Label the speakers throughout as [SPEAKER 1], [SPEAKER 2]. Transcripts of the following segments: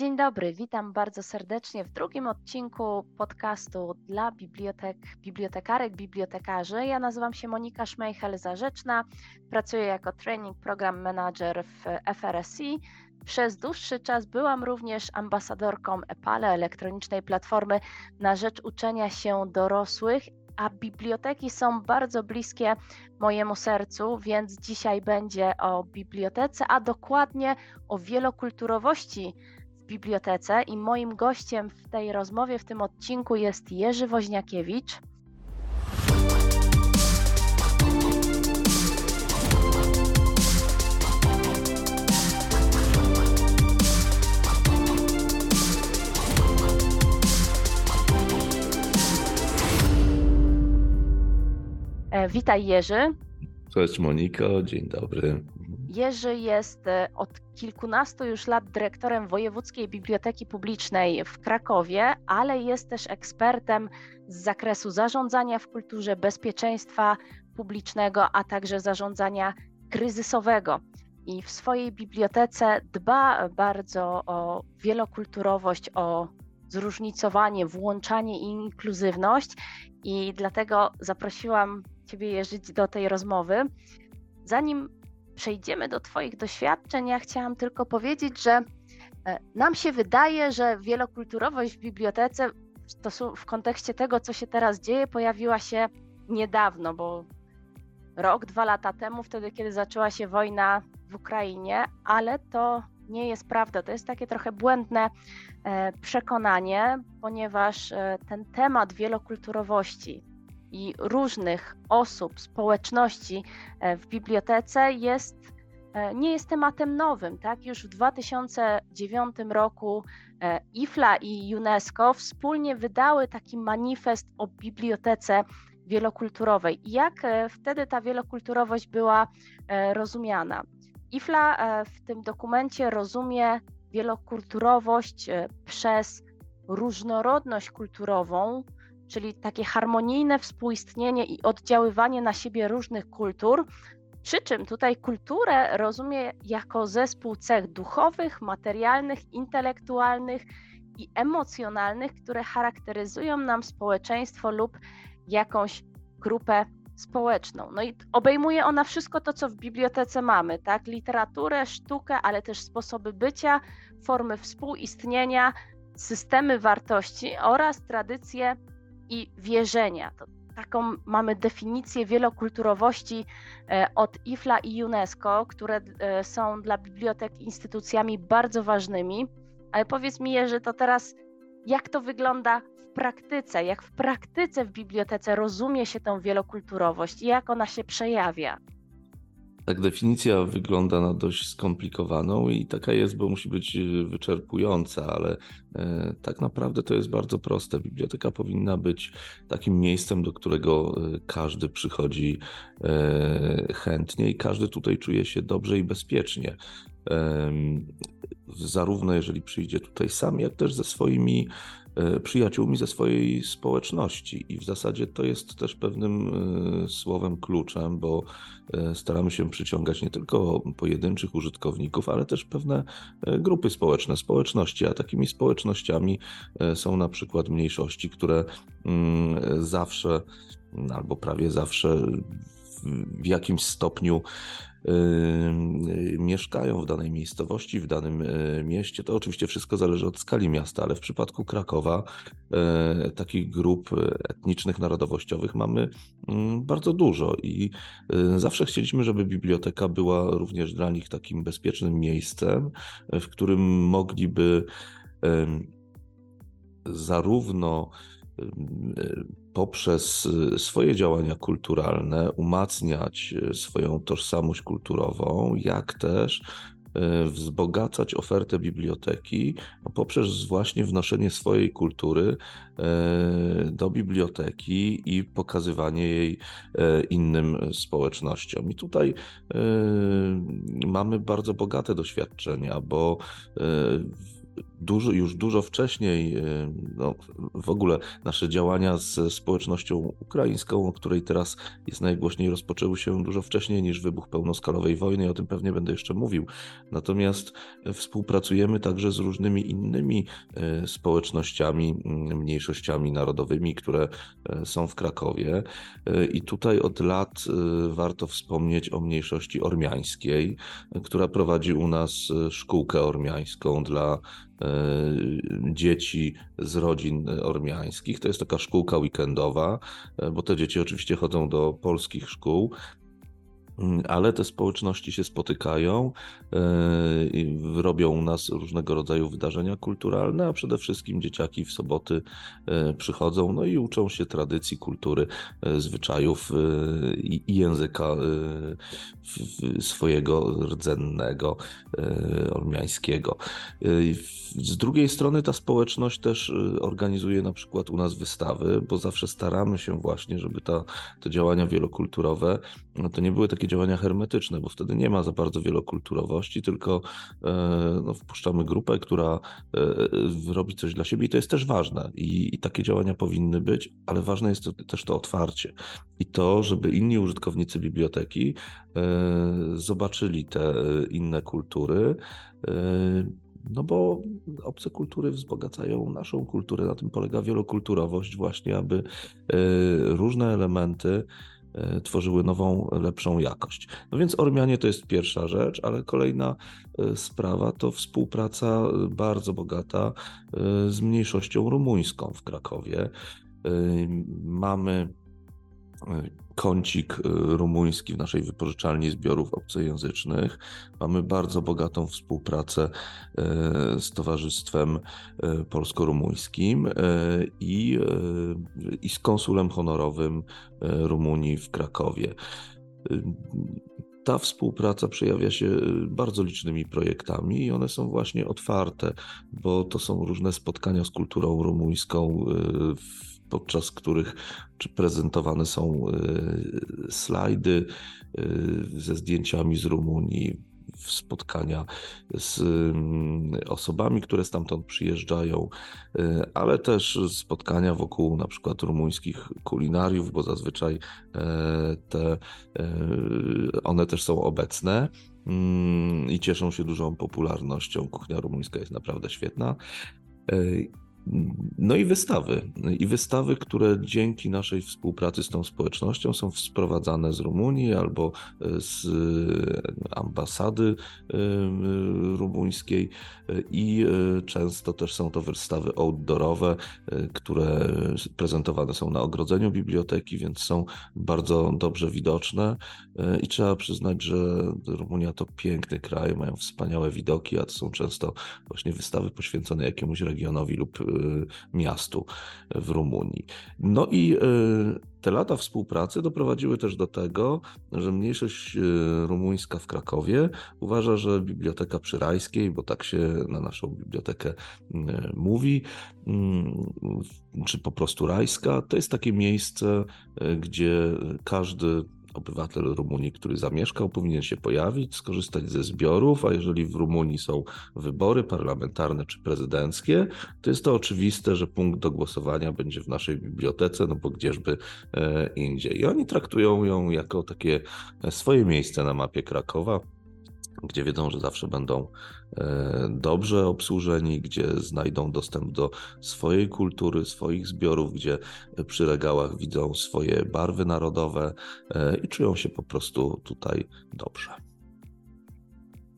[SPEAKER 1] Dzień dobry, witam bardzo serdecznie w drugim odcinku podcastu dla bibliotek, bibliotekarek, bibliotekarzy. Ja nazywam się Monika Szmejchel-Zarzeczna, pracuję jako Training Program Manager w FRSI. Przez dłuższy czas byłam również ambasadorką EPALE, elektronicznej platformy na rzecz uczenia się dorosłych, a biblioteki są bardzo bliskie mojemu sercu, więc dzisiaj będzie o bibliotece, a dokładnie o wielokulturowości bibliotece i moim gościem w tej rozmowie, w tym odcinku jest Jerzy Woźniakiewicz. E, witaj Jerzy.
[SPEAKER 2] Cześć Moniko, dzień dobry.
[SPEAKER 1] Jerzy jest e, od kilkunastu już lat dyrektorem Wojewódzkiej Biblioteki Publicznej w Krakowie, ale jest też ekspertem z zakresu zarządzania w kulturze, bezpieczeństwa publicznego, a także zarządzania kryzysowego. I w swojej bibliotece dba bardzo o wielokulturowość, o zróżnicowanie, włączanie i inkluzywność. I dlatego zaprosiłam Ciebie, Jerzy, do tej rozmowy. Zanim przejdziemy do Twoich doświadczeń, ja chciałam tylko powiedzieć, że e, nam się wydaje, że wielokulturowość w bibliotece w kontekście tego, co się teraz dzieje, pojawiła się niedawno, bo rok, dwa lata temu, wtedy, kiedy zaczęła się wojna w Ukrainie, ale to nie jest prawda. To jest takie trochę błędne e, przekonanie, ponieważ e, ten temat wielokulturowości, i różnych osób, społeczności e, w bibliotece jest, e, nie jest tematem nowym. Tak? Już w 2009 roku e, IFLA i UNESCO wspólnie wydały taki manifest o bibliotece wielokulturowej. I jak wtedy ta wielokulturowość była rozumiana? IFLA w tym dokumencie rozumie wielokulturowość przez różnorodność kulturową, czyli takie harmonijne współistnienie i oddziaływanie na siebie różnych kultur. Przy czym tutaj kulturę rozumie jako zespół cech duchowych, materialnych, intelektualnych i emocjonalnych, które charakteryzują nam społeczeństwo lub jakąś grupę społeczną. No i obejmuje ona wszystko to, co w bibliotece mamy, tak? Literaturę, sztukę, ale też sposoby bycia, formy współistnienia, systemy wartości oraz tradycje i wierzenia. To taką mamy definicję wielokulturowości e, od IFLA i UNESCO, które e, są dla bibliotek instytucjami bardzo ważnymi. Ale powiedz mi, że to teraz jak to wygląda w praktyce, jak w praktyce w bibliotece rozumie się tę wielokulturowość i jak ona się przejawia?
[SPEAKER 2] Tak, definicja wygląda na dość skomplikowaną i taka jest, bo musi być y, wyczerpująca, ale e, tak naprawdę to jest bardzo proste. Biblioteka powinna być takim miejscem, do którego e, każdy przychodzi e, chętnie i każdy tutaj czuje się dobrze i bezpiecznie. Zarówno jeżeli przyjdzie tutaj sam, jak też ze swoimi przyjaciółmi ze swojej społeczności. I w zasadzie to jest też pewnym e, słowem kluczem, bo e, staramy się przyciągać nie tylko pojedynczych użytkowników, ale też pewne grupy społeczne, społeczności, a takimi społecznościami są na przykład mniejszości, które mm, zawsze albo prawie zawsze w jakimś stopniu mieszkają w danej miejscowości, w danym e, mieście. To oczywiście wszystko zależy od skali miasta, ale w przypadku Krakowa takich grup etnicznych, narodowościowych mamy mm, bardzo dużo i zawsze chcieliśmy, żeby biblioteka była również dla nich takim bezpiecznym miejscem, w którym mogliby zarówno poprzez y, swoje działania kulturalne umacniać y, swoją tożsamość kulturową, jak też y, wzbogacać ofertę biblioteki poprzez właśnie wnoszenie swojej kultury do biblioteki i pokazywanie jej innym społecznościom. I tutaj mamy bardzo bogate doświadczenia, bo dużo, już dużo wcześniej, no, w ogóle nasze działania z społecznością ukraińską, o której teraz jest najgłośniej, rozpoczęły się dużo wcześniej niż wybuch pełnoskalowej wojny, o tym pewnie będę jeszcze mówił. Natomiast współpracujemy także z różnymi innymi społecznościami, mniejszościami narodowymi, które są w Krakowie. I tutaj od lat warto wspomnieć o mniejszości ormiańskiej, która prowadzi u nas szkółkę ormiańską dla e, dzieci z rodzin ormiańskich. To jest taka szkółka weekendowa, e, bo te dzieci oczywiście chodzą do polskich szkół, ale te społeczności się spotykają, e, robią u nas różnego rodzaju wydarzenia kulturalne, a przede wszystkim dzieciaki w soboty e, przychodzą no i uczą się tradycji, kultury, e, zwyczajów i języka swojego rdzennego, ormiańskiego. Z drugiej strony ta społeczność też organizuje na przykład u nas wystawy, bo zawsze staramy się właśnie, żeby ta, te działania wielokulturowe no to nie były takie działania hermetyczne, bo wtedy nie ma za bardzo wielokulturowości, tylko e, no, wpuszczamy grupę, która e, robi coś dla siebie i to jest też ważne. I, I, takie działania powinny być, ale ważne jest też to otwarcie i to, żeby inni użytkownicy biblioteki e, zobaczyli te inne kultury. No bo obce kultury wzbogacają naszą kulturę. Na tym polega wielokulturowość, właśnie, aby różne elementy tworzyły nową, lepszą jakość. No więc Ormianie to jest pierwsza rzecz, ale kolejna e, sprawa to współpraca e, bardzo bogata z mniejszością rumuńską w Krakowie. Mamy kącik y, rumuński w naszej wypożyczalni zbiorów obcojęzycznych. Mamy bardzo bogatą współpracę y, z Towarzystwem y, Polsko-Rumuńskim i, i z konsulem honorowym Rumunii w Krakowie. Ta współpraca przejawia się bardzo licznymi projektami i one są właśnie otwarte, bo to są różne spotkania z kulturą rumuńską w podczas których prezentowane są e, slajdy e, ze zdjęciami z Rumunii, spotkania z mm, osobami, które stamtąd przyjeżdżają, e, ale też spotkania wokół na przykład rumuńskich kulinariów, bo zazwyczaj te, one też są obecne mm, i cieszą się dużą popularnością. Kuchnia rumuńska jest naprawdę świetna. No i wystawy. I wystawy, które dzięki naszej współpracy z tą społecznością są sprowadzane z Rumunii albo z e, ambasady e, rumuńskiej i e, często też są to wystawy outdoorowe, które prezentowane są na ogrodzeniu biblioteki, więc są bardzo dobrze widoczne i trzeba przyznać, że Rumunia to piękny kraj, mają wspaniałe widoki, a to są często właśnie wystawy poświęcone jakiemuś regionowi lub miastu w Rumunii. No i y, te lata współpracy doprowadziły też do tego, że mniejszość y, rumuńska w Krakowie uważa, że Biblioteka przy Rajskiej, bo tak się na naszą bibliotekę mówi, czy po prostu Rajska, to jest takie miejsce, gdzie każdy obywatel Rumunii, który zamieszkał, powinien się pojawić, skorzystać ze zbiorów, a jeżeli w Rumunii są wybory parlamentarne czy prezydenckie, to jest to oczywiste, że punkt do głosowania będzie w naszej bibliotece, no bo gdzieżby e, indziej. I oni traktują ją jako takie e, swoje miejsce na mapie Krakowa gdzie wiedzą, że zawsze będą e, dobrze obsłużeni, gdzie znajdą dostęp do swojej kultury, swoich zbiorów, gdzie przy regałach widzą swoje barwy narodowe e, i czują się po prostu tutaj dobrze.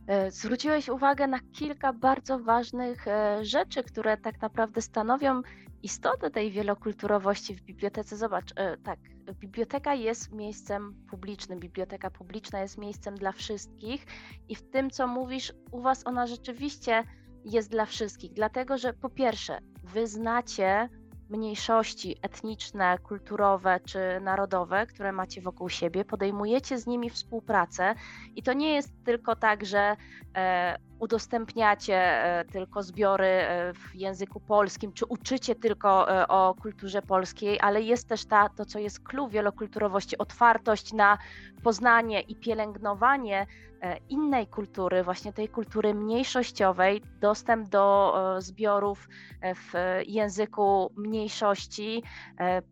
[SPEAKER 1] E, zwróciłeś uwagę na kilka bardzo ważnych rzeczy, które tak naprawdę stanowią istotę tej wielokulturowości w bibliotece. Zobacz, tak, biblioteka jest miejscem publicznym, biblioteka publiczna jest miejscem dla wszystkich i w tym, co mówisz, u Was ona rzeczywiście jest dla wszystkich, dlatego że po pierwsze, wy znacie mniejszości etniczne, kulturowe czy narodowe, które macie wokół siebie, podejmujecie z nimi współpracę i to nie jest tylko tak, że e, udostępniacie e, tylko zbiory e, w języku polskim, czy uczycie tylko o kulturze polskiej, ale jest też ta, to, co jest clue wielokulturowości, otwartość na poznanie i pielęgnowanie E, innej kultury, właśnie tej kultury mniejszościowej, dostęp do e, zbiorów e, w języku mniejszości,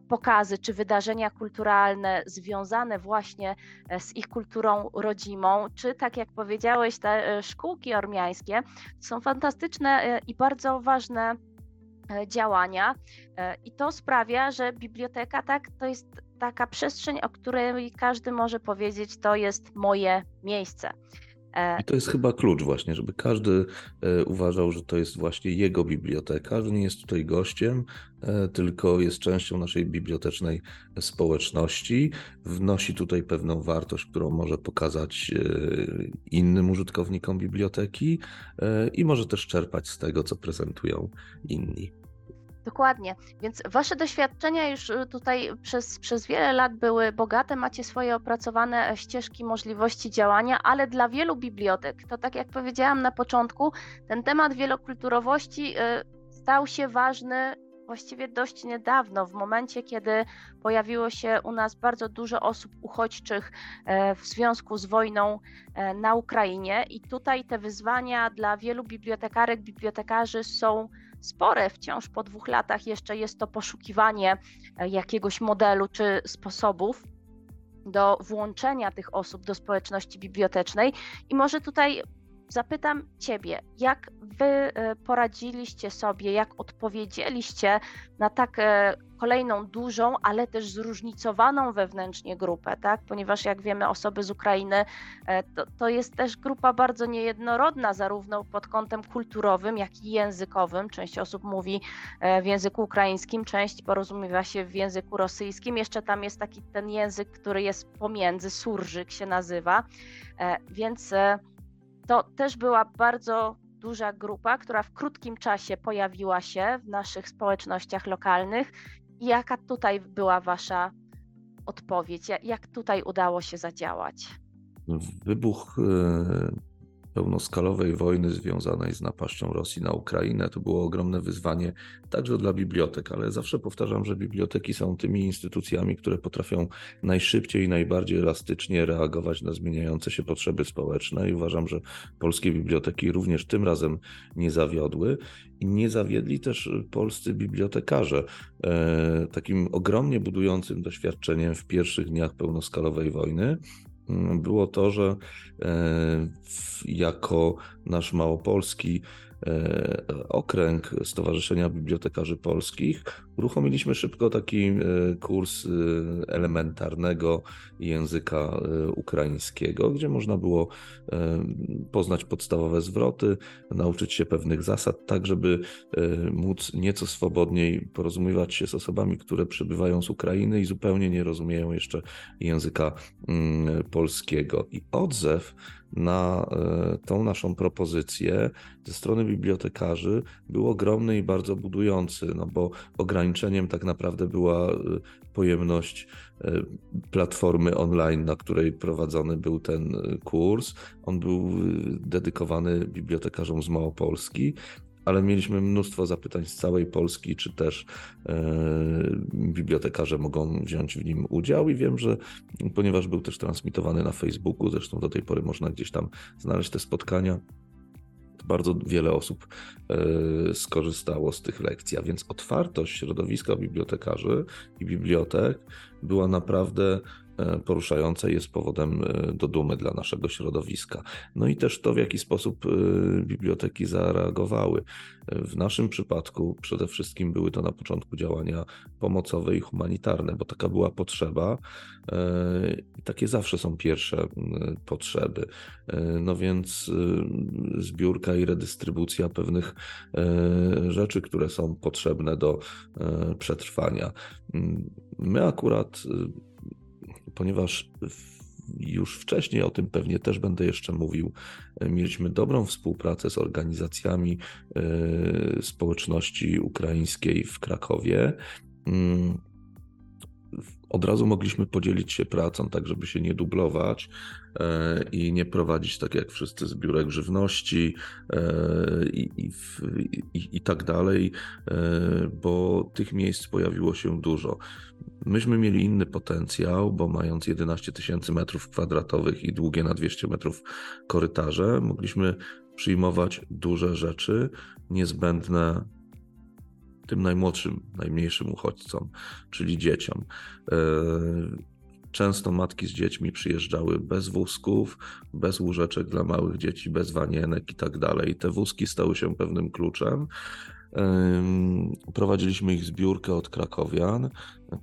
[SPEAKER 1] pokazy czy wydarzenia kulturalne związane właśnie z ich kulturą rodzimą, czy tak jak powiedziałeś, te szkółki ormiańskie są fantastyczne i bardzo ważne działania i to sprawia, że biblioteka tak to jest taka przestrzeń, o której każdy może powiedzieć, to jest moje miejsce.
[SPEAKER 2] E, I to jest chyba klucz właśnie, żeby każdy e, uważał, że to jest właśnie jego biblioteka, że nie jest tutaj gościem, e, tylko jest częścią naszej bibliotecznej społeczności, wnosi tutaj pewną wartość, którą może pokazać innym użytkownikom biblioteki i może też czerpać z tego, co prezentują inni.
[SPEAKER 1] Dokładnie. Więc wasze doświadczenia już y, tutaj przez, przez wiele lat były bogate, macie swoje opracowane ścieżki możliwości działania, ale dla wielu bibliotek, to tak jak powiedziałam na początku, ten temat wielokulturowości y, stał się ważny właściwie dość niedawno, w momencie, kiedy pojawiło się u nas bardzo dużo osób uchodźczych e, w związku z wojną e, na Ukrainie, i tutaj te wyzwania dla wielu bibliotekarek, bibliotekarzy są spore. Wciąż po dwóch latach jeszcze jest to poszukiwanie e, jakiegoś modelu czy sposobów do włączenia tych osób do społeczności bibliotecznej. I może tutaj zapytam Ciebie, jak Wy e, poradziliście sobie, jak odpowiedzieliście na tak e, kolejną dużą, ale też zróżnicowaną wewnętrznie grupę, tak? ponieważ jak wiemy, osoby z Ukrainy e, to, to jest też grupa bardzo niejednorodna, zarówno pod kątem kulturowym, jak i językowym. Część osób mówi w języku ukraińskim, część porozumiewa się w języku rosyjskim. Jeszcze tam jest taki ten język, który jest pomiędzy, surżyk się nazywa. Więc to też była bardzo duża grupa, która w krótkim czasie pojawiła się w naszych społecznościach lokalnych. Jaka tutaj była Wasza odpowiedź? Jak tutaj udało się zadziałać?
[SPEAKER 2] Wybuch e, pełnoskalowej wojny związanej z napaścią Rosji na Ukrainę. To było ogromne wyzwanie także dla bibliotek, ale zawsze powtarzam, że biblioteki są tymi instytucjami, które potrafią najszybciej i najbardziej elastycznie reagować na zmieniające się potrzeby społeczne i uważam, że polskie biblioteki również tym razem nie zawiodły. I nie zawiedli też polscy bibliotekarze. E, takim ogromnie budującym doświadczeniem w pierwszych dniach pełnoskalowej wojny było to, że e, jako nasz małopolski okręg Stowarzyszenia Bibliotekarzy Polskich, uruchomiliśmy szybko taki e, kurs e, elementarnego języka ukraińskiego, gdzie można było poznać podstawowe zwroty, nauczyć się pewnych zasad, tak żeby móc nieco swobodniej porozumiewać się z osobami, które przybywają z Ukrainy i zupełnie nie rozumieją jeszcze języka mm, polskiego. I odzew na e, tą naszą propozycję ze strony bibliotekarzy był ogromny i bardzo budujący, no bo ograniczeniem tak naprawdę była e, pojemność e, platformy online, na której prowadzony był ten kurs. On był dedykowany bibliotekarzom z Małopolski ale mieliśmy mnóstwo zapytań z całej Polski, czy też e, bibliotekarze mogą wziąć w nim udział. I wiem, że ponieważ był też transmitowany na Facebooku, zresztą do tej pory można gdzieś tam znaleźć te spotkania, bardzo wiele osób e, skorzystało z tych lekcji, a więc otwartość środowiska bibliotekarzy i bibliotek była naprawdę poruszające jest powodem e, do dumy dla naszego środowiska. No i też to, w jaki sposób e, biblioteki zareagowały. W naszym przypadku przede wszystkim były to na początku działania pomocowe i humanitarne, bo taka była potrzeba i takie zawsze są pierwsze potrzeby. No więc zbiórka i redystrybucja pewnych rzeczy, które są potrzebne do przetrwania. My akurat ponieważ już wcześniej o tym pewnie też będę jeszcze mówił. Mieliśmy dobrą współpracę z organizacjami e, społeczności ukraińskiej w Krakowie. Mm, od razu mogliśmy podzielić się pracą, tak żeby się nie dublować e, i nie prowadzić tak jak wszyscy zbiórek żywności e, i, i, i, i tak dalej, e, bo tych miejsc pojawiło się dużo. Myśmy mieli inny potencjał, bo mając 11 tysięcy metrów kwadratowych i długie na 200 metrów korytarze, mogliśmy przyjmować duże rzeczy niezbędne tym najmłodszym, najmniejszym uchodźcom, czyli dzieciom. E, często matki z dziećmi przyjeżdżały bez wózków, bez łóżeczek dla małych dzieci, bez wanienek i tak dalej. Te wózki stały się pewnym kluczem. Prowadziliśmy ich zbiórkę od krakowian.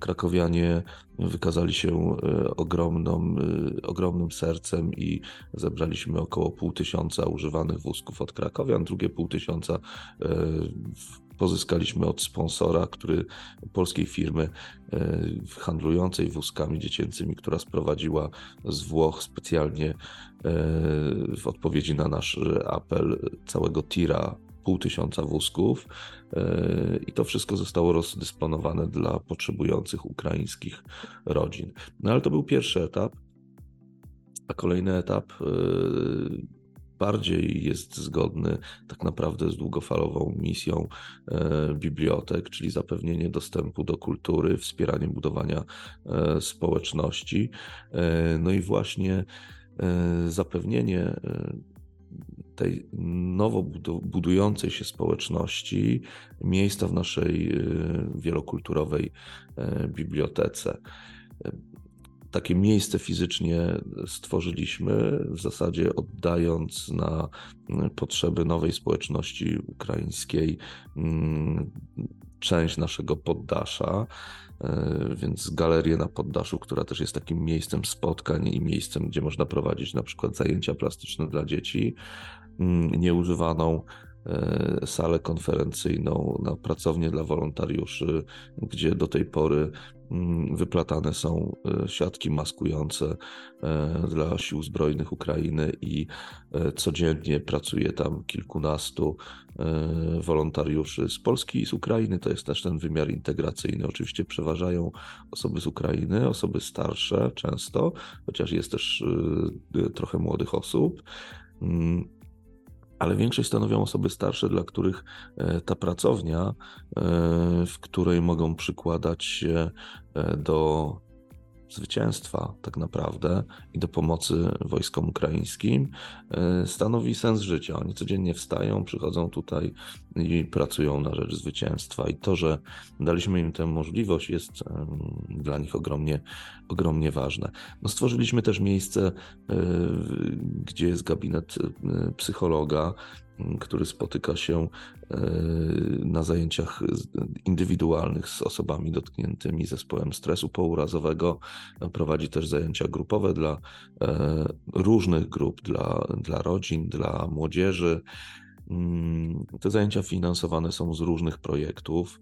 [SPEAKER 2] Krakowianie wykazali się e, ogromną, e, ogromnym sercem i zebraliśmy około pół tysiąca używanych wózków od krakowian, drugie pół tysiąca pozyskaliśmy od sponsora, który polskiej firmy e, handlującej wózkami dziecięcymi, która sprowadziła z Włoch specjalnie e, w odpowiedzi na nasz apel całego tira pół tysiąca wózków e, i to wszystko zostało rozdysponowane dla potrzebujących ukraińskich rodzin. No ale to był pierwszy etap, a kolejny etap bardziej jest zgodny tak naprawdę z długofalową misją e, bibliotek, czyli zapewnienie dostępu do kultury, wspieranie budowania e, społeczności. E, no i właśnie zapewnienie tej nowo budującej się społeczności miejsca w naszej wielokulturowej bibliotece takie miejsce fizycznie stworzyliśmy, w zasadzie oddając na potrzeby nowej społeczności ukraińskiej część naszego poddasza. Więc galerię na poddaszu, która też jest takim miejscem spotkań i miejscem, gdzie można prowadzić na przykład zajęcia plastyczne dla dzieci, nieużywaną e, salę konferencyjną, na pracownię dla wolontariuszy, gdzie do tej pory Mm, wyplatane są e, siatki maskujące e, dla sił zbrojnych Ukrainy i codziennie pracuje tam kilkunastu wolontariuszy z Polski i z Ukrainy. To jest też ten wymiar integracyjny. Oczywiście przeważają osoby z Ukrainy, osoby starsze często, chociaż jest też trochę młodych osób. Ale większość stanowią osoby starsze, dla których e, ta pracownia, e, w której mogą przykładać się e, do zwycięstwa tak naprawdę i do pomocy wojskom ukraińskim e, stanowi sens życia. Oni codziennie wstają, przychodzą tutaj i pracują na rzecz zwycięstwa i to, że daliśmy im tę możliwość jest dla nich ogromnie, ogromnie ważne. No stworzyliśmy też miejsce, e, gdzie jest gabinet e, psychologa, który spotyka się e, na zajęciach indywidualnych z osobami dotkniętymi zespołem stresu pourazowego. Prowadzi też zajęcia grupowe dla e, różnych grup, dla, dla rodzin, dla młodzieży. Mm, te zajęcia finansowane są z różnych projektów.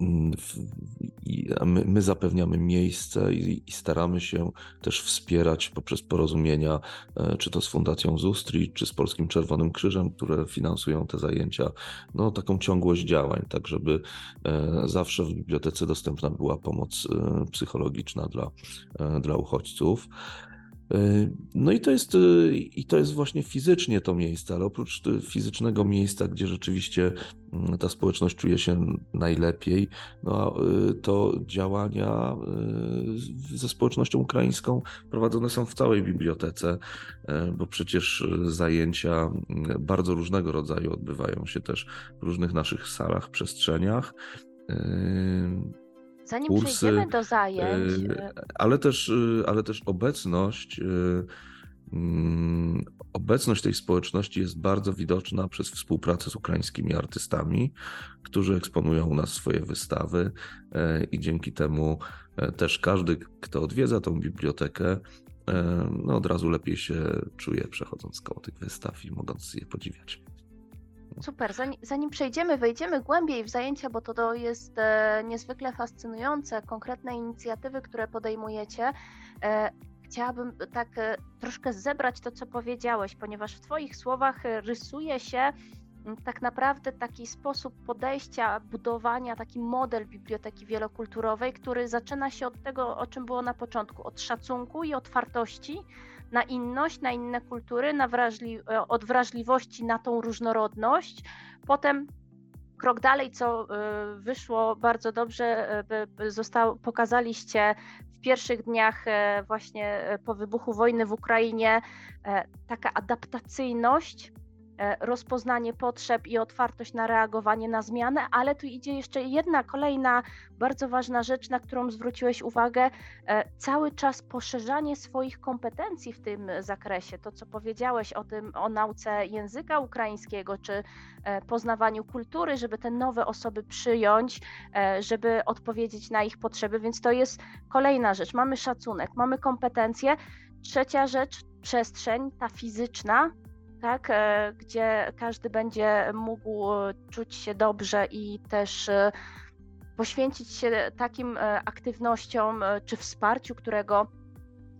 [SPEAKER 2] My, my, zapewniamy miejsce i, i, staramy się też wspierać poprzez porozumienia, e, czy to z Fundacją Zustri, czy z Polskim Czerwonym Krzyżem, które finansują te zajęcia, no taką ciągłość działań, tak żeby e, zawsze w bibliotece dostępna była pomoc e, psychologiczna dla, dla uchodźców. E, no i to jest, e, i to jest właśnie fizycznie to miejsce, ale oprócz fizycznego miejsca, gdzie rzeczywiście mm, ta społeczność czuje się najlepiej, no, e, to działania ze społecznością ukraińską prowadzone są w całej bibliotece, bo przecież zajęcia mm, bardzo różnego rodzaju odbywają się też w różnych naszych salach, przestrzeniach.
[SPEAKER 1] Zanim kursy, przejdziemy do zajęć. Y,
[SPEAKER 2] y, ale też, y, ale też obecność. Mm, obecność tej społeczności jest bardzo widoczna przez współpracę z ukraińskimi artystami, którzy eksponują u nas swoje wystawy, i dzięki temu też każdy, kto odwiedza tą bibliotekę, no od razu lepiej się czuje, przechodząc koło tych wystaw i mogąc je podziwiać.
[SPEAKER 1] Super. Zanim, zanim przejdziemy, wejdziemy głębiej w zajęcia, bo to, to jest e, niezwykle fascynujące, konkretne inicjatywy, które podejmujecie. E, chciałabym tak e, troszkę zebrać to, co powiedziałeś, ponieważ w Twoich słowach rysuje się tak naprawdę taki sposób podejścia, budowania, taki model biblioteki wielokulturowej, który zaczyna się od tego, o czym było na początku, od szacunku i otwartości na inność, na inne kultury, na wrażli e, od wrażliwości na tą różnorodność. Potem krok dalej, co e, wyszło bardzo dobrze, e, zostało, pokazaliście w pierwszych dniach właśnie po wybuchu wojny w Ukrainie, taka adaptacyjność rozpoznanie potrzeb i otwartość na reagowanie na zmianę, ale tu idzie jeszcze jedna kolejna bardzo ważna rzecz, na którą zwróciłeś uwagę, e, cały czas poszerzanie swoich kompetencji w tym zakresie. To, co powiedziałeś o tym, o nauce języka ukraińskiego, czy e, poznawaniu kultury, żeby te nowe osoby przyjąć, żeby odpowiedzieć na ich potrzeby, więc to jest kolejna rzecz. Mamy szacunek, mamy kompetencje. Trzecia rzecz, przestrzeń, ta fizyczna, tak, e, gdzie każdy będzie mógł czuć się dobrze i też e, poświęcić się takim e, aktywnościom czy wsparciu, którego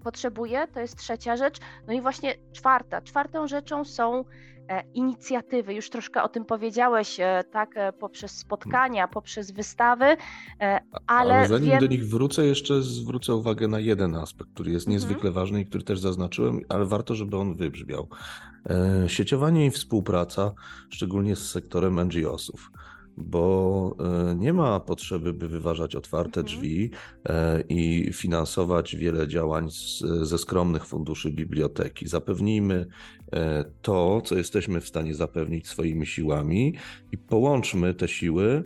[SPEAKER 1] potrzebuje. To jest trzecia rzecz. No i właśnie czwarta. Czwartą rzeczą są inicjatywy. Już troszkę o tym powiedziałeś, tak, poprzez spotkania, poprzez wystawy, ale. ale
[SPEAKER 2] zanim wiem... do nich wrócę, jeszcze zwrócę uwagę na jeden aspekt, który jest mhm. niezwykle mhm. ważny i który też zaznaczyłem, ale warto, żeby on wybrzmiał. E, sieciowanie i współpraca, szczególnie z sektorem NGO-sów bo e, nie ma potrzeby, by wyważać otwarte mhm. drzwi e, i finansować wiele działań z, ze skromnych funduszy biblioteki. Zapewnijmy to, co jesteśmy w stanie zapewnić swoimi siłami i połączmy te siły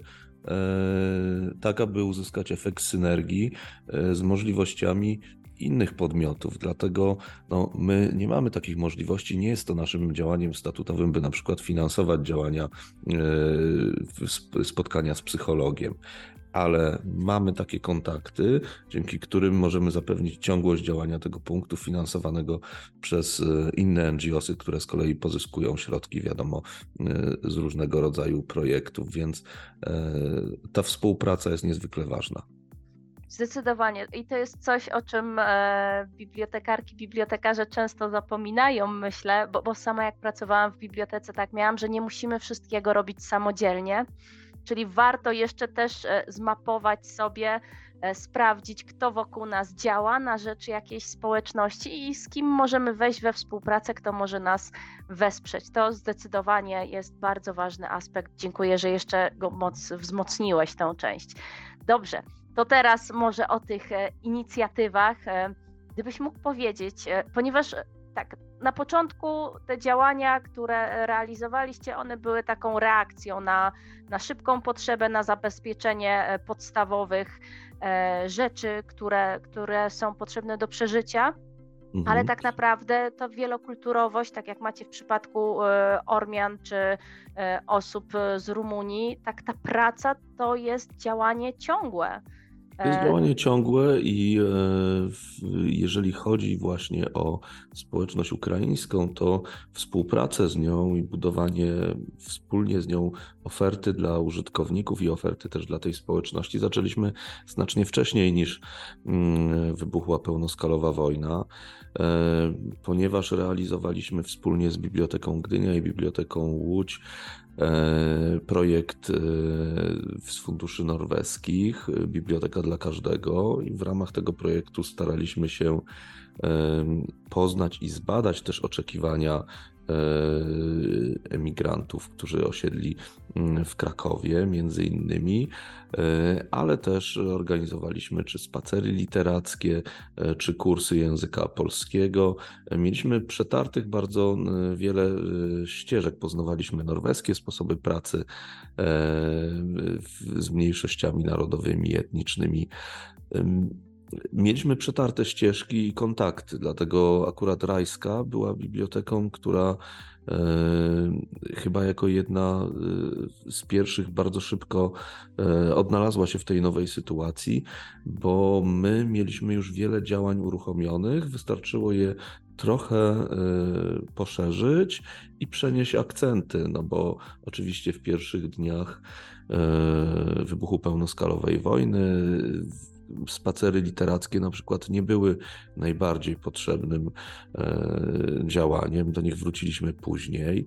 [SPEAKER 2] tak, aby uzyskać efekt synergii z możliwościami innych podmiotów. Dlatego no, my nie mamy takich możliwości. Nie jest to naszym działaniem statutowym, by na przykład finansować działania, e, spotkania z psychologiem ale mamy takie kontakty, dzięki którym możemy zapewnić ciągłość działania tego punktu finansowanego przez e, inne NGOsy, które z kolei pozyskują środki, wiadomo, e, z różnego rodzaju projektów, więc ta współpraca jest niezwykle ważna.
[SPEAKER 1] Zdecydowanie. I to jest coś, o czym e, bibliotekarki, bibliotekarze często zapominają, myślę, bo, bo sama jak pracowałam w bibliotece, tak miałam, że nie musimy wszystkiego robić samodzielnie. Czyli warto jeszcze też e, zmapować sobie, e, sprawdzić, kto wokół nas działa na rzecz jakiejś społeczności i z kim możemy wejść we współpracę, kto może nas wesprzeć. To zdecydowanie jest bardzo ważny aspekt. Dziękuję, że jeszcze go moc wzmocniłeś tę część. Dobrze, to teraz może o tych e, inicjatywach, e, gdybyś mógł powiedzieć, e, ponieważ tak, na początku te działania, które realizowaliście, one były taką reakcją na, na szybką potrzebę, na zabezpieczenie podstawowych rzeczy, które, które są potrzebne do przeżycia. Mhm. Ale tak naprawdę to wielokulturowość, tak jak macie w przypadku Ormian czy osób z Rumunii, tak ta praca to jest działanie ciągłe.
[SPEAKER 2] To jest działanie ciągłe i e, jeżeli chodzi właśnie o społeczność ukraińską, to współpracę z nią i budowanie wspólnie z nią oferty dla użytkowników i oferty też dla tej społeczności. Zaczęliśmy znacznie wcześniej niż mm, wybuchła pełnoskalowa wojna, e, ponieważ realizowaliśmy wspólnie z Biblioteką Gdynia i Biblioteką Łódź E, projekt e, z funduszy norweskich, e, Biblioteka dla każdego, i w ramach tego projektu staraliśmy się poznać i zbadać też oczekiwania E, emigrantów, którzy osiedli mm, w Krakowie, między innymi, e, ale też organizowaliśmy czy spacery literackie, e, czy kursy języka polskiego. Mieliśmy przetartych bardzo wiele ścieżek, poznawaliśmy norweskie sposoby pracy z mniejszościami narodowymi, etnicznymi. Mieliśmy przetarte ścieżki i kontakty, dlatego akurat Rajska była biblioteką, która e, chyba jako jedna e, z pierwszych bardzo szybko e, odnalazła się w tej nowej sytuacji, bo my mieliśmy już wiele działań uruchomionych, wystarczyło je trochę poszerzyć i przenieść akcenty, no bo oczywiście w pierwszych dniach wybuchu pełnoskalowej wojny spacery literackie na przykład nie były najbardziej potrzebnym e, działaniem, do nich wróciliśmy później.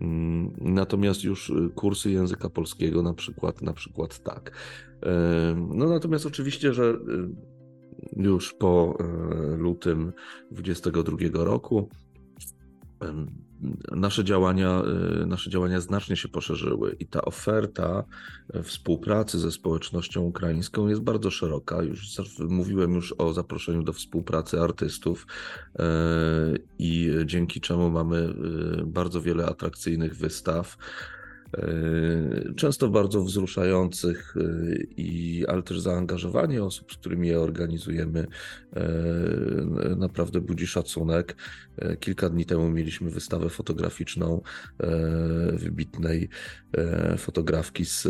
[SPEAKER 2] Mm, natomiast już kursy języka polskiego na przykład, na przykład tak. No natomiast oczywiście, że już po lutym 2022 roku nasze działania, y, nasze działania znacznie się poszerzyły i ta oferta e, współpracy ze społecznością ukraińską jest bardzo szeroka. Już mówiłem już o zaproszeniu do współpracy artystów e, i dzięki czemu mamy y, bardzo wiele atrakcyjnych wystaw. E, często bardzo wzruszających, e, i, ale też zaangażowanie osób, z którymi je organizujemy, e, naprawdę budzi szacunek. Kilka dni temu mieliśmy wystawę fotograficzną wybitnej fotografki z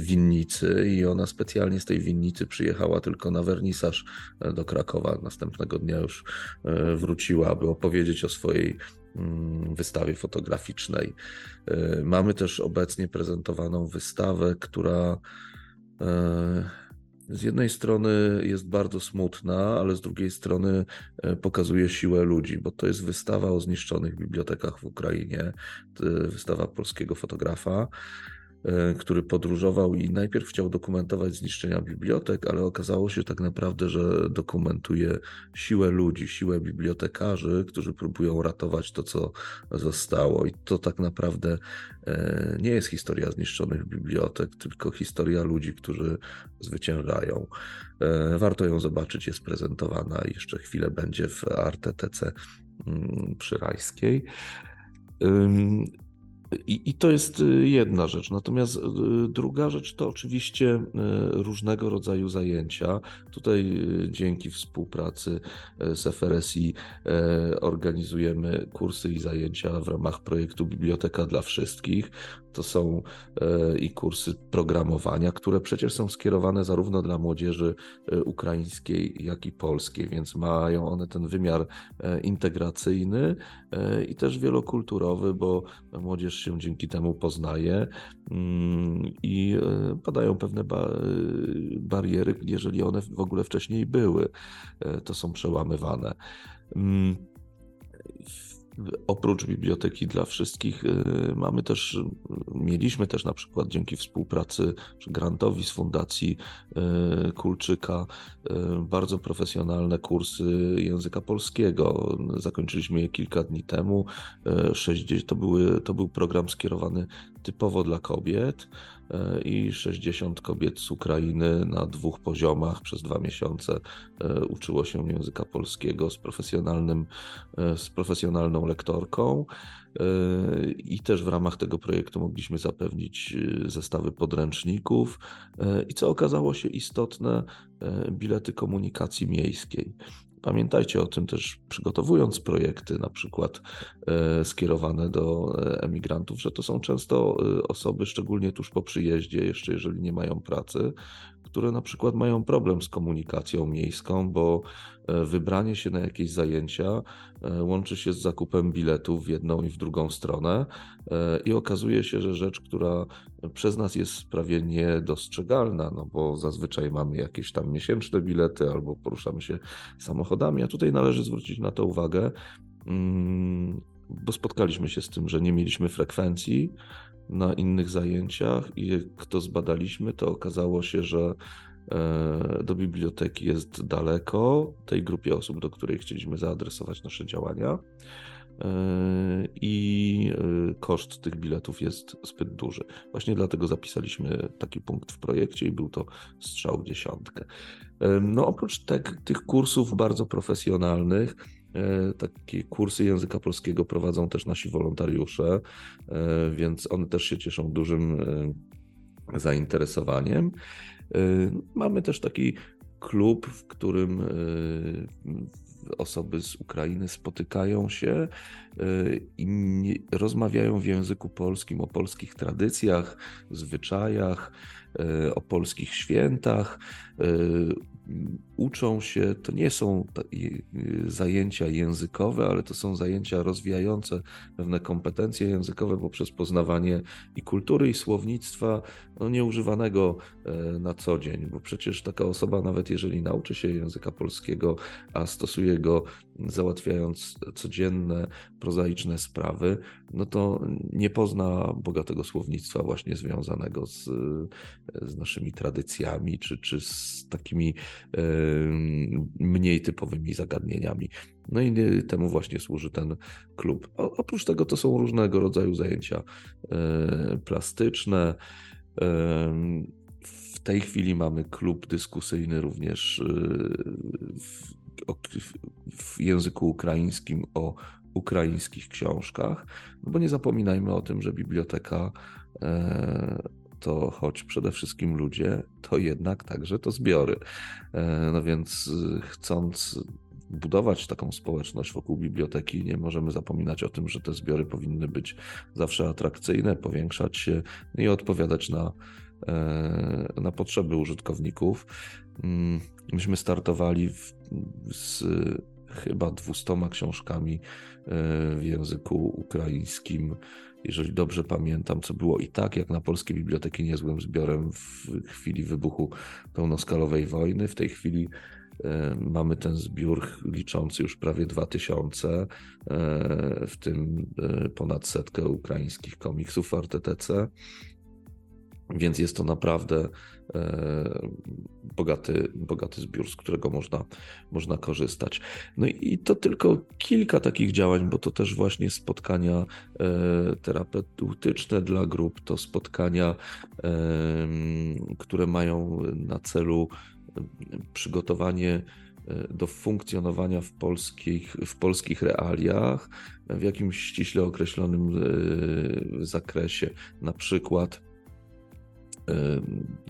[SPEAKER 2] winnicy, i ona specjalnie z tej winnicy przyjechała tylko na wernisaż do Krakowa. Następnego dnia już wróciła, aby opowiedzieć o swojej wystawie fotograficznej. E, mamy też obecnie prezentowaną wystawę, która e, z jednej strony jest bardzo smutna, ale z drugiej strony e, pokazuje siłę ludzi, bo to jest wystawa o zniszczonych bibliotekach w Ukrainie, wystawa polskiego fotografa. E, który podróżował i najpierw chciał dokumentować zniszczenia bibliotek, ale okazało się tak naprawdę, że dokumentuje siłę ludzi, siłę bibliotekarzy, którzy próbują ratować to, co zostało. I to tak naprawdę e, nie jest historia zniszczonych bibliotek, tylko historia ludzi, którzy zwyciężają. E, warto ją zobaczyć, jest prezentowana jeszcze chwilę będzie w ArteTC mm, przy Rajskiej. I, I, to jest y, jedna rzecz. Natomiast y, druga rzecz to oczywiście y, różnego rodzaju zajęcia. Tutaj dzięki współpracy z FRSI organizujemy kursy i zajęcia w ramach projektu Biblioteka dla Wszystkich. To są i kursy programowania, które przecież są skierowane zarówno dla młodzieży ukraińskiej, jak i polskiej, więc mają one ten wymiar integracyjny i też wielokulturowy, bo młodzież się dzięki temu poznaje mm, i padają pewne bariery, jeżeli one w ogóle wcześniej były, to są przełamywane. Oprócz biblioteki dla wszystkich y, mamy też, mieliśmy też na przykład dzięki współpracy czy grantowi z Fundacji y, Kulczyka y, bardzo profesjonalne kursy języka polskiego. Zakończyliśmy je kilka dni temu. To, były, to był program skierowany typowo dla kobiet i 60 kobiet z Ukrainy na dwóch poziomach przez dwa miesiące e, uczyło się języka polskiego z, profesjonalnym, e, z profesjonalną lektorką. I też w ramach tego projektu mogliśmy zapewnić zestawy podręczników i co okazało się istotne, bilety komunikacji miejskiej. Pamiętajcie o tym też, przygotowując projekty, na przykład e, skierowane do e, emigrantów, że to są często e, osoby, szczególnie tuż po przyjeździe, jeszcze jeżeli nie mają pracy, które na przykład mają problem z komunikacją miejską, bo e, wybranie się na jakieś zajęcia e, łączy się z zakupem biletów w jedną i w drugą stronę e, i okazuje się, że rzecz, która przez nas jest prawie niedostrzegalna, no bo zazwyczaj mamy jakieś tam miesięczne bilety albo poruszamy się samochodami, a tutaj należy zwrócić na to uwagę, mm, bo spotkaliśmy się z tym, że nie mieliśmy frekwencji, na innych zajęciach i jak to zbadaliśmy, to okazało się, że e, do biblioteki jest daleko tej grupie osób, do której chcieliśmy zaadresować nasze działania. E, I e, koszt tych biletów jest zbyt duży. Właśnie dlatego zapisaliśmy taki punkt w projekcie i był to strzał w dziesiątkę. No, oprócz te, tych kursów bardzo profesjonalnych, takie kursy języka polskiego prowadzą też nasi wolontariusze, e, więc one też się cieszą dużym e, zainteresowaniem. Mamy też taki klub, w którym osoby z Ukrainy spotykają się i rozmawiają w języku polskim o polskich tradycjach, zwyczajach, o polskich świętach, uczą się, to nie są zajęcia językowe, ale to są zajęcia rozwijające pewne kompetencje językowe poprzez poznawanie i kultury, i słownictwa no, nieużywanego e, na co dzień, bo przecież taka osoba, nawet jeżeli nauczy się języka polskiego, a stosuje go załatwiając codzienne, prozaiczne sprawy, no to nie pozna bogatego słownictwa właśnie związanego z, z naszymi tradycjami, czy, czy z takimi mniej typowymi zagadnieniami. No i temu właśnie służy ten klub. Oprócz tego to są różnego rodzaju zajęcia e, plastyczne. W tej chwili mamy klub dyskusyjny również e, w, w języku ukraińskim o ukraińskich książkach, no bo nie zapominajmy o tym, że biblioteka e, to choć przede wszystkim ludzie, to jednak także to zbiory. No więc chcąc budować taką społeczność wokół biblioteki, nie możemy zapominać o tym, że te zbiory powinny być zawsze atrakcyjne, powiększać się i odpowiadać na, e, na potrzeby użytkowników. Mm, myśmy startowali w, z chyba dwustoma książkami e, w języku ukraińskim. Jeżeli dobrze pamiętam, co było i tak, jak na polskie biblioteki niezłym zbiorem w chwili wybuchu pełnoskalowej wojny. W tej chwili E, mamy ten zbiór liczący już prawie 2000, e, w tym ponad setkę ukraińskich komiksów w RTTC. Więc jest to naprawdę bogaty, bogaty zbiór, z którego można, można korzystać. No i to tylko kilka takich działań, bo to też właśnie spotkania terapeutyczne dla grup, to spotkania, które mają na celu przygotowanie e, do funkcjonowania w polskich, w polskich realiach w jakimś ściśle określonym e, zakresie. Na przykład e,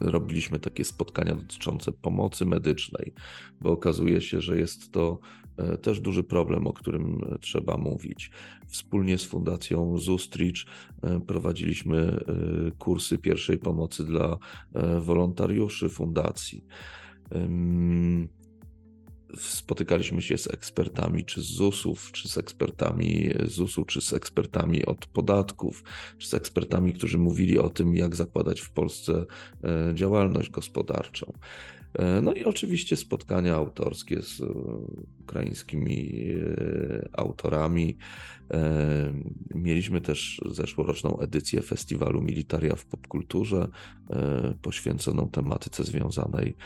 [SPEAKER 2] robiliśmy takie spotkania dotyczące pomocy medycznej, bo okazuje się, że jest to też duży problem, o którym trzeba mówić. Wspólnie z Fundacją Zustridge prowadziliśmy kursy pierwszej pomocy dla wolontariuszy fundacji. Spotykaliśmy się z ekspertami, czy z ZUS-ów, czy z ekspertami ZUS-u, czy z ekspertami od podatków, czy z ekspertami, którzy mówili o tym, jak zakładać w Polsce e, działalność gospodarczą. E, no i oczywiście spotkania autorskie z e, ukraińskimi autorami. Mieliśmy też zeszłoroczną edycję festiwalu Militaria w popkulturze, poświęconą tematyce związanej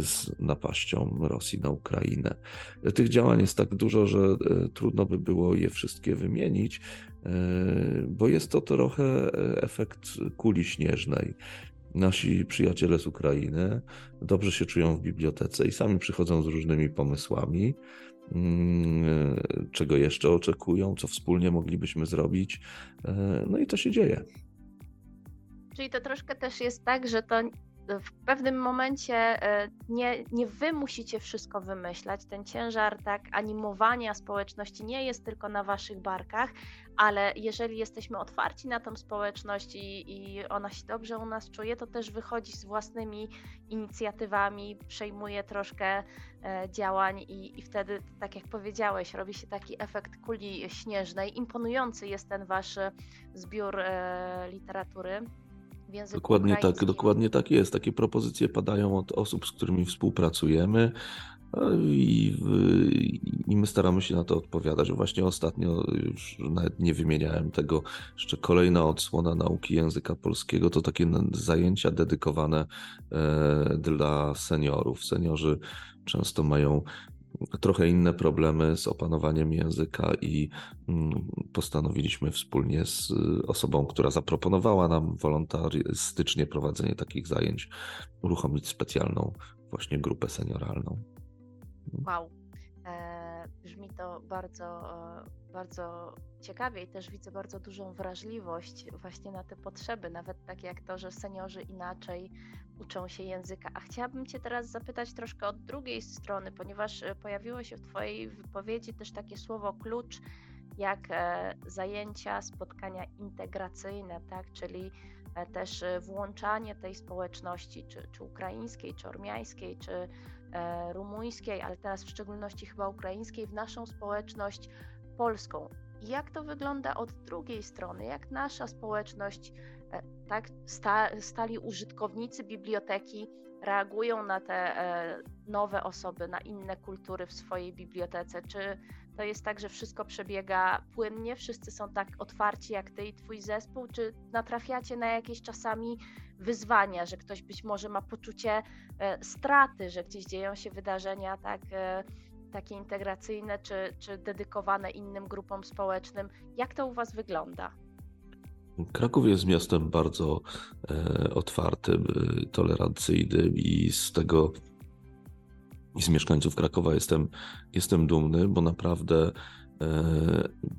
[SPEAKER 2] z napaścią Rosji na Ukrainę. Tych działań jest tak dużo, że e, trudno by było je wszystkie wymienić, e, bo jest to trochę efekt kuli śnieżnej. Nasi przyjaciele z Ukrainy dobrze się czują w bibliotece i sami przychodzą z różnymi pomysłami, mm, czego jeszcze oczekują, co wspólnie moglibyśmy zrobić. No i to się dzieje.
[SPEAKER 1] Czyli to troszkę też jest tak, że to w pewnym momencie e, nie, nie wy musicie wszystko wymyślać. Ten ciężar tak animowania społeczności nie jest tylko na waszych barkach, ale jeżeli jesteśmy otwarci na tą społeczność i, i ona się dobrze u nas czuje, to też wychodzi z własnymi inicjatywami, przejmuje troszkę e, działań i, i wtedy, tak jak powiedziałeś, robi się taki efekt kuli śnieżnej. Imponujący jest ten wasz zbiór e, literatury
[SPEAKER 2] Dokładnie tak, ukraińskim. tak, dokładnie tak jest. Takie propozycje padają od osób, z którymi współpracujemy. I, I, my staramy się na to odpowiadać. Właśnie ostatnio, już nawet nie wymieniałem tego, jeszcze kolejna odsłona nauki języka polskiego to takie zajęcia dedykowane e, dla seniorów. Seniorzy często mają trochę inne problemy z opanowaniem języka i mm, postanowiliśmy wspólnie z osobą, która zaproponowała nam wolontarystycznie prowadzenie takich zajęć, uruchomić specjalną właśnie grupę senioralną.
[SPEAKER 1] Wow. E, brzmi to bardzo, bardzo ciekawie i też widzę bardzo dużą wrażliwość właśnie na te potrzeby, nawet tak jak to, że seniorzy inaczej uczą się języka. A chciałabym Cię teraz zapytać troszkę od drugiej strony, ponieważ e, pojawiło się w Twojej wypowiedzi też takie słowo klucz, jak e, zajęcia, spotkania integracyjne, tak? czyli e, też włączanie tej społeczności, czy, czy ukraińskiej, czy ormiańskiej, czy rumuńskiej, ale teraz w szczególności chyba ukraińskiej, w naszą społeczność polską. Jak to wygląda od drugiej strony? Jak nasza społeczność, e, tak sta, stali użytkownicy biblioteki reagują na te e, nowe osoby, na inne kultury w swojej bibliotece? Czy to jest tak, że wszystko przebiega płynnie, wszyscy są tak otwarci jak ty i twój zespół, czy natrafiacie na jakieś czasami wyzwania, że ktoś być może ma poczucie e, straty, że gdzieś dzieją się wydarzenia tak takie integracyjne czy, czy dedykowane innym grupom społecznym. Jak to u Was wygląda?
[SPEAKER 2] Kraków jest miastem bardzo e, otwartym, e, tolerancyjnym i z tego i z mieszkańców Krakowa jestem, jestem dumny, bo naprawdę e,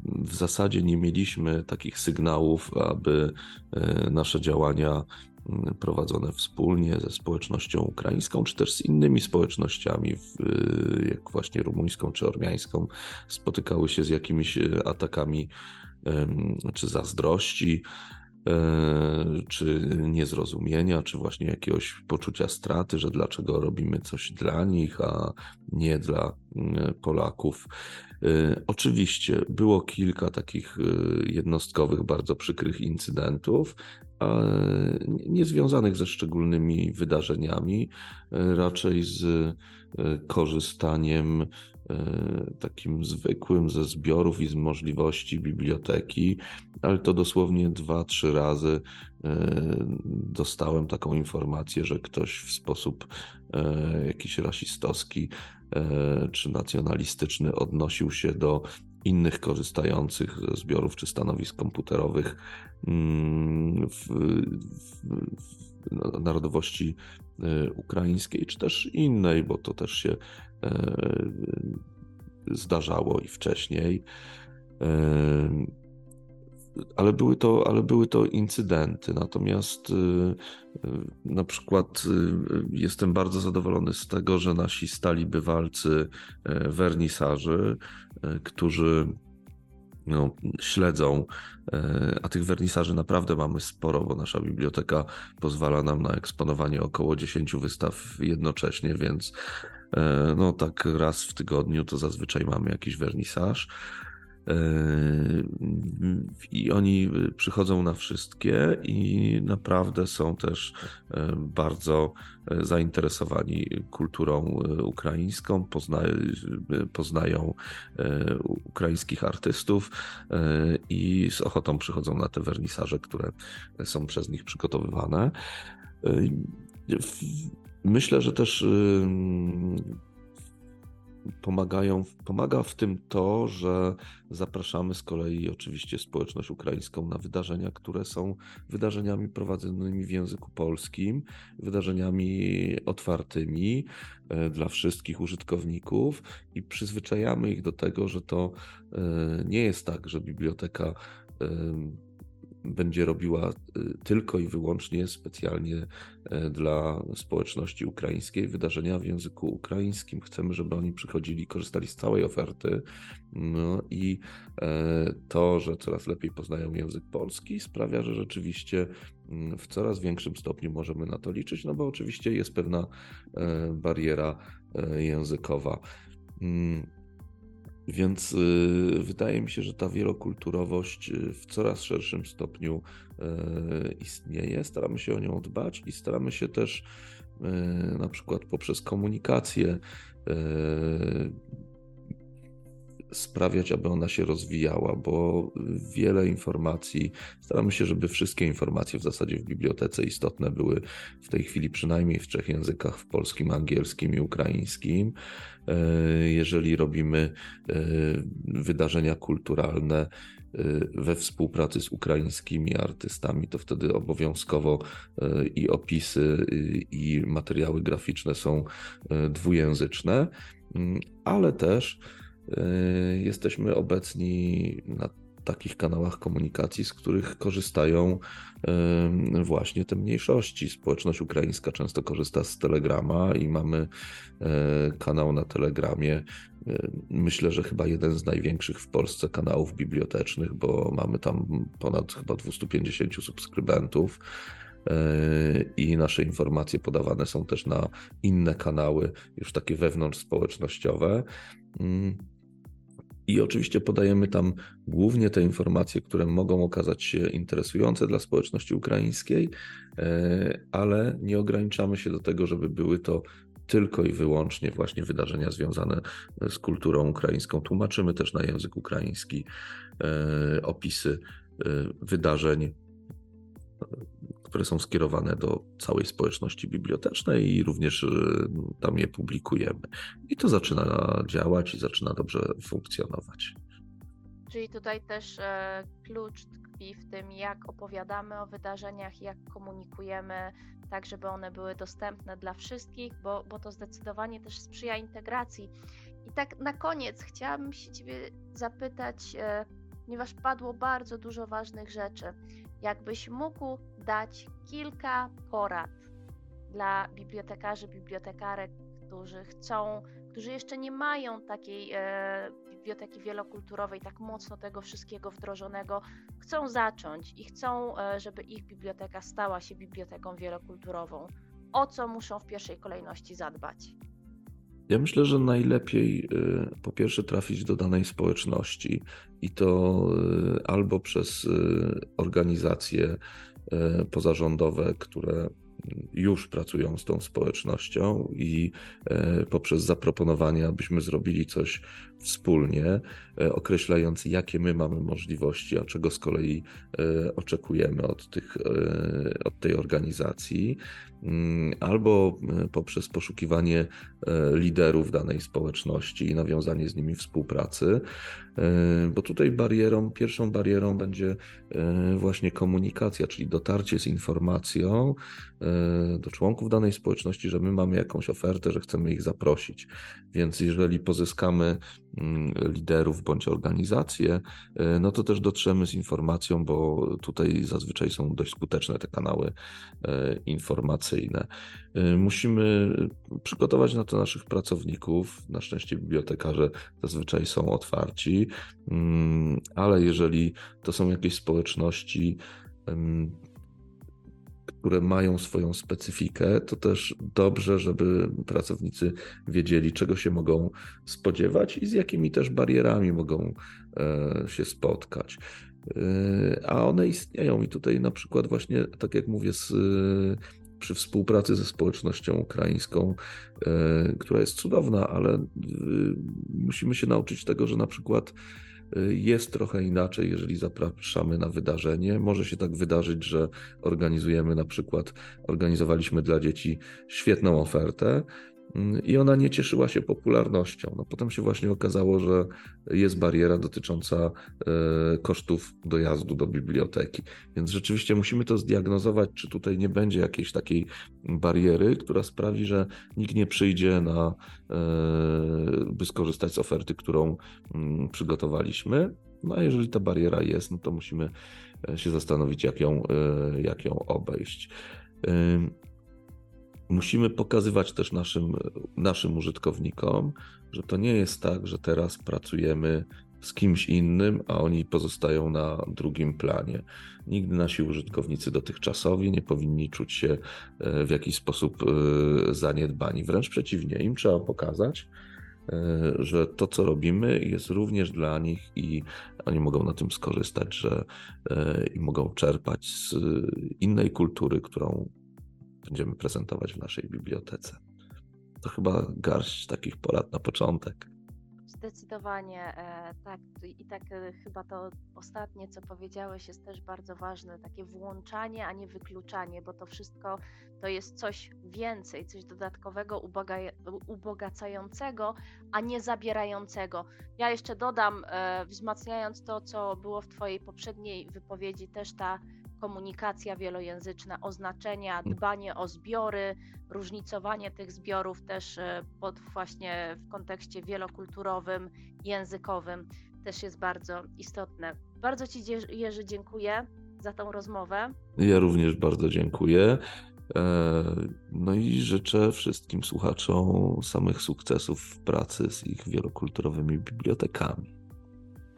[SPEAKER 2] w zasadzie nie mieliśmy takich sygnałów, aby e, nasze działania prowadzone wspólnie ze społecznością ukraińską, czy też z innymi społecznościami, jak właśnie rumuńską czy ormiańską, spotykały się z jakimiś e, atakami czy zazdrości, czy niezrozumienia, czy właśnie jakiegoś poczucia straty, że dlaczego robimy coś dla nich, a nie dla Polaków. E, oczywiście było kilka takich jednostkowych, bardzo przykrych incydentów, niezwiązanych ze szczególnymi wydarzeniami, e, raczej z e, korzystaniem e, takim zwykłym ze zbiorów i z możliwości biblioteki, ale to dosłownie dwa, trzy razy dostałem taką informację, że ktoś w sposób jakiś rasistowski czy nacjonalistyczny odnosił się do innych korzystających ze zbiorów czy stanowisk komputerowych mm, w, w narodowości e, ukraińskiej, czy też innej, bo to też się e, zdarzało i wcześniej. E, ale były to, ale były to incydenty. Natomiast na przykład jestem bardzo zadowolony z tego, że nasi stali bywalcy wernisarzy E, którzy no, śledzą, e, a tych wernisaży naprawdę mamy sporo, bo nasza biblioteka pozwala nam na eksponowanie około 10 wystaw jednocześnie, więc e, no tak raz w tygodniu to zazwyczaj mamy jakiś wernisaż. Yy, I oni przychodzą na wszystkie i naprawdę są też yy, bardzo zainteresowani kulturą ukraińską, pozna, poznają ukraińskich artystów i z ochotą przychodzą na te wernisaże, które są przez nich przygotowywane. Myślę, że też pomagają, pomaga w tym to, że zapraszamy z kolei oczywiście społeczność ukraińską na wydarzenia, które są wydarzeniami prowadzonymi w języku polskim, wydarzeniami otwartymi e, dla wszystkich użytkowników i przyzwyczajamy ich do tego, że to e, nie jest tak, że biblioteka będzie robiła y, tylko i wyłącznie specjalnie e, dla społeczności ukraińskiej wydarzenia w języku ukraińskim. Chcemy, żeby oni przychodzili, korzystali z całej oferty. No i e, to, że coraz lepiej poznają język polski, sprawia, że rzeczywiście mm, w coraz większym stopniu możemy na to liczyć, no bo oczywiście jest pewna e, bariera językowa. Więc y, wydaje mi się, że ta wielokulturowość y, w coraz szerszym stopniu y, istnieje. Staramy się o nią dbać i staramy się też na przykład poprzez komunikację sprawiać, aby ona się rozwijała, bo wiele informacji, staramy się, żeby wszystkie informacje w zasadzie w bibliotece istotne były w tej chwili przynajmniej w trzech językach, w polskim, angielskim i ukraińskim. E, jeżeli robimy e, wydarzenia kulturalne, e, we współpracy z ukraińskimi artystami, to wtedy obowiązkowo i opisy, i materiały graficzne są dwujęzyczne, mm, ale też jesteśmy obecni na takich kanałach komunikacji, z których korzystają yy, właśnie te mniejszości. Społeczność ukraińska często korzysta z Telegrama i mamy yy, kanał na Telegramie. Myślę, że chyba jeden z największych w Polsce kanałów bibliotecznych, bo mamy tam ponad chyba 250 subskrybentów i nasze informacje podawane są też na inne kanały, już takie wewnątrz społecznościowe. I oczywiście podajemy tam głównie te informacje, które mogą okazać się interesujące dla społeczności ukraińskiej, e, ale nie ograniczamy się do tego, żeby były to tylko i wyłącznie właśnie wydarzenia związane z kulturą ukraińską. Tłumaczymy też na język ukraiński e, opisy e, wydarzeń, które są skierowane do całej społeczności bibliotecznej i również tam je publikujemy. I to zaczyna działać i zaczyna dobrze funkcjonować.
[SPEAKER 1] Czyli tutaj też e, klucz tkwi w tym, jak opowiadamy o wydarzeniach, jak komunikujemy, tak żeby one były dostępne dla wszystkich, bo, bo to zdecydowanie też sprzyja integracji. I tak na koniec chciałabym się Ciebie zapytać, e, ponieważ padło bardzo dużo ważnych rzeczy, jakbyś mógł dać kilka porad dla bibliotekarzy, bibliotekarek, którzy chcą, którzy jeszcze nie mają takiej e, biblioteki wielokulturowej, tak mocno tego wszystkiego wdrożonego, chcą zacząć i chcą, e, żeby ich biblioteka stała się biblioteką wielokulturową. O co muszą w pierwszej kolejności zadbać?
[SPEAKER 2] Ja myślę, że najlepiej e, po pierwsze trafić do danej społeczności i to e, albo przez organizacje pozarządowe, które już pracują z tą społecznością i e, poprzez zaproponowanie, abyśmy zrobili coś wspólnie, e, określając, jakie my mamy możliwości, a czego z kolei e, oczekujemy od, tych, od tej organizacji, mm, albo poprzez poszukiwanie liderów danej społeczności i nawiązanie z nimi współpracy, bo tutaj barierą, pierwszą barierą będzie właśnie komunikacja, czyli dotarcie z informacją do członków danej społeczności, że my mamy jakąś ofertę, że chcemy ich zaprosić. Więc jeżeli pozyskamy mm, liderów bądź organizacje, e, no to też dotrzemy z informacją, bo tutaj zazwyczaj są dość skuteczne te kanały e, informacyjne. E, musimy przygotować na to naszych pracowników. Na szczęście bibliotekarze zazwyczaj są otwarci, mm, ale jeżeli to są jakieś społeczności, które mają swoją specyfikę, to też dobrze, żeby pracownicy wiedzieli, czego się mogą spodziewać i z jakimi też barierami mogą e, się spotkać. E, a one istnieją i tutaj na przykład właśnie, tak jak mówię, z, przy współpracy ze społecznością ukraińską, e, która jest cudowna, ale musimy się nauczyć tego, że na przykład jest trochę inaczej, jeżeli zapraszamy na wydarzenie. Może się tak wydarzyć, że organizujemy na przykład, organizowaliśmy dla dzieci świetną ofertę i ona nie cieszyła się popularnością. No, potem się właśnie okazało, że jest bariera dotycząca e, kosztów dojazdu do biblioteki. Więc rzeczywiście musimy to zdiagnozować, czy tutaj nie będzie jakiejś takiej bariery, która sprawi, że nikt nie przyjdzie na, e, by skorzystać z oferty, którą mm, przygotowaliśmy. No a jeżeli ta bariera jest, no to musimy e, się zastanowić, jak ją, jak ją obejść. Musimy pokazywać też naszym, naszym użytkownikom, że to nie jest tak, że teraz pracujemy z kimś innym, a oni pozostają na drugim planie. Nigdy nasi użytkownicy dotychczasowi nie powinni czuć się e, w jakiś sposób e, zaniedbani. Wręcz przeciwnie, im trzeba pokazać, e, że to, co robimy, jest również dla nich i oni mogą na tym skorzystać, że i mogą czerpać z innej kultury, którą będziemy prezentować w naszej bibliotece. To chyba garść takich porad na początek.
[SPEAKER 1] Zdecydowanie e, tak. I tak e, chyba to ostatnie, co powiedziałeś, jest też bardzo ważne. Takie włączanie, a nie wykluczanie, bo to wszystko to jest coś więcej, coś dodatkowego, ubogacającego, a nie zabierającego. Ja jeszcze dodam, e, wzmacniając to, co było w Twojej poprzedniej wypowiedzi, też ta komunikacja wielojęzyczna, oznaczenia, mm. dbanie o zbiory, różnicowanie tych zbiorów też e, pod właśnie w kontekście wielokulturowym, językowym też jest bardzo istotne. Bardzo Ci Jerzy dziękuję za tą rozmowę.
[SPEAKER 2] Ja również bardzo dziękuję. E, no i życzę wszystkim słuchaczom samych sukcesów w pracy z ich wielokulturowymi bibliotekami.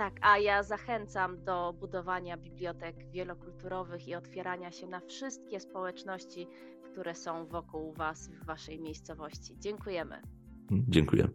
[SPEAKER 1] Tak, a ja zachęcam do budowania bibliotek wielokulturowych i otwierania się na wszystkie społeczności, które są wokół Was w Waszej miejscowości. Dziękujemy.
[SPEAKER 2] Dziękuję.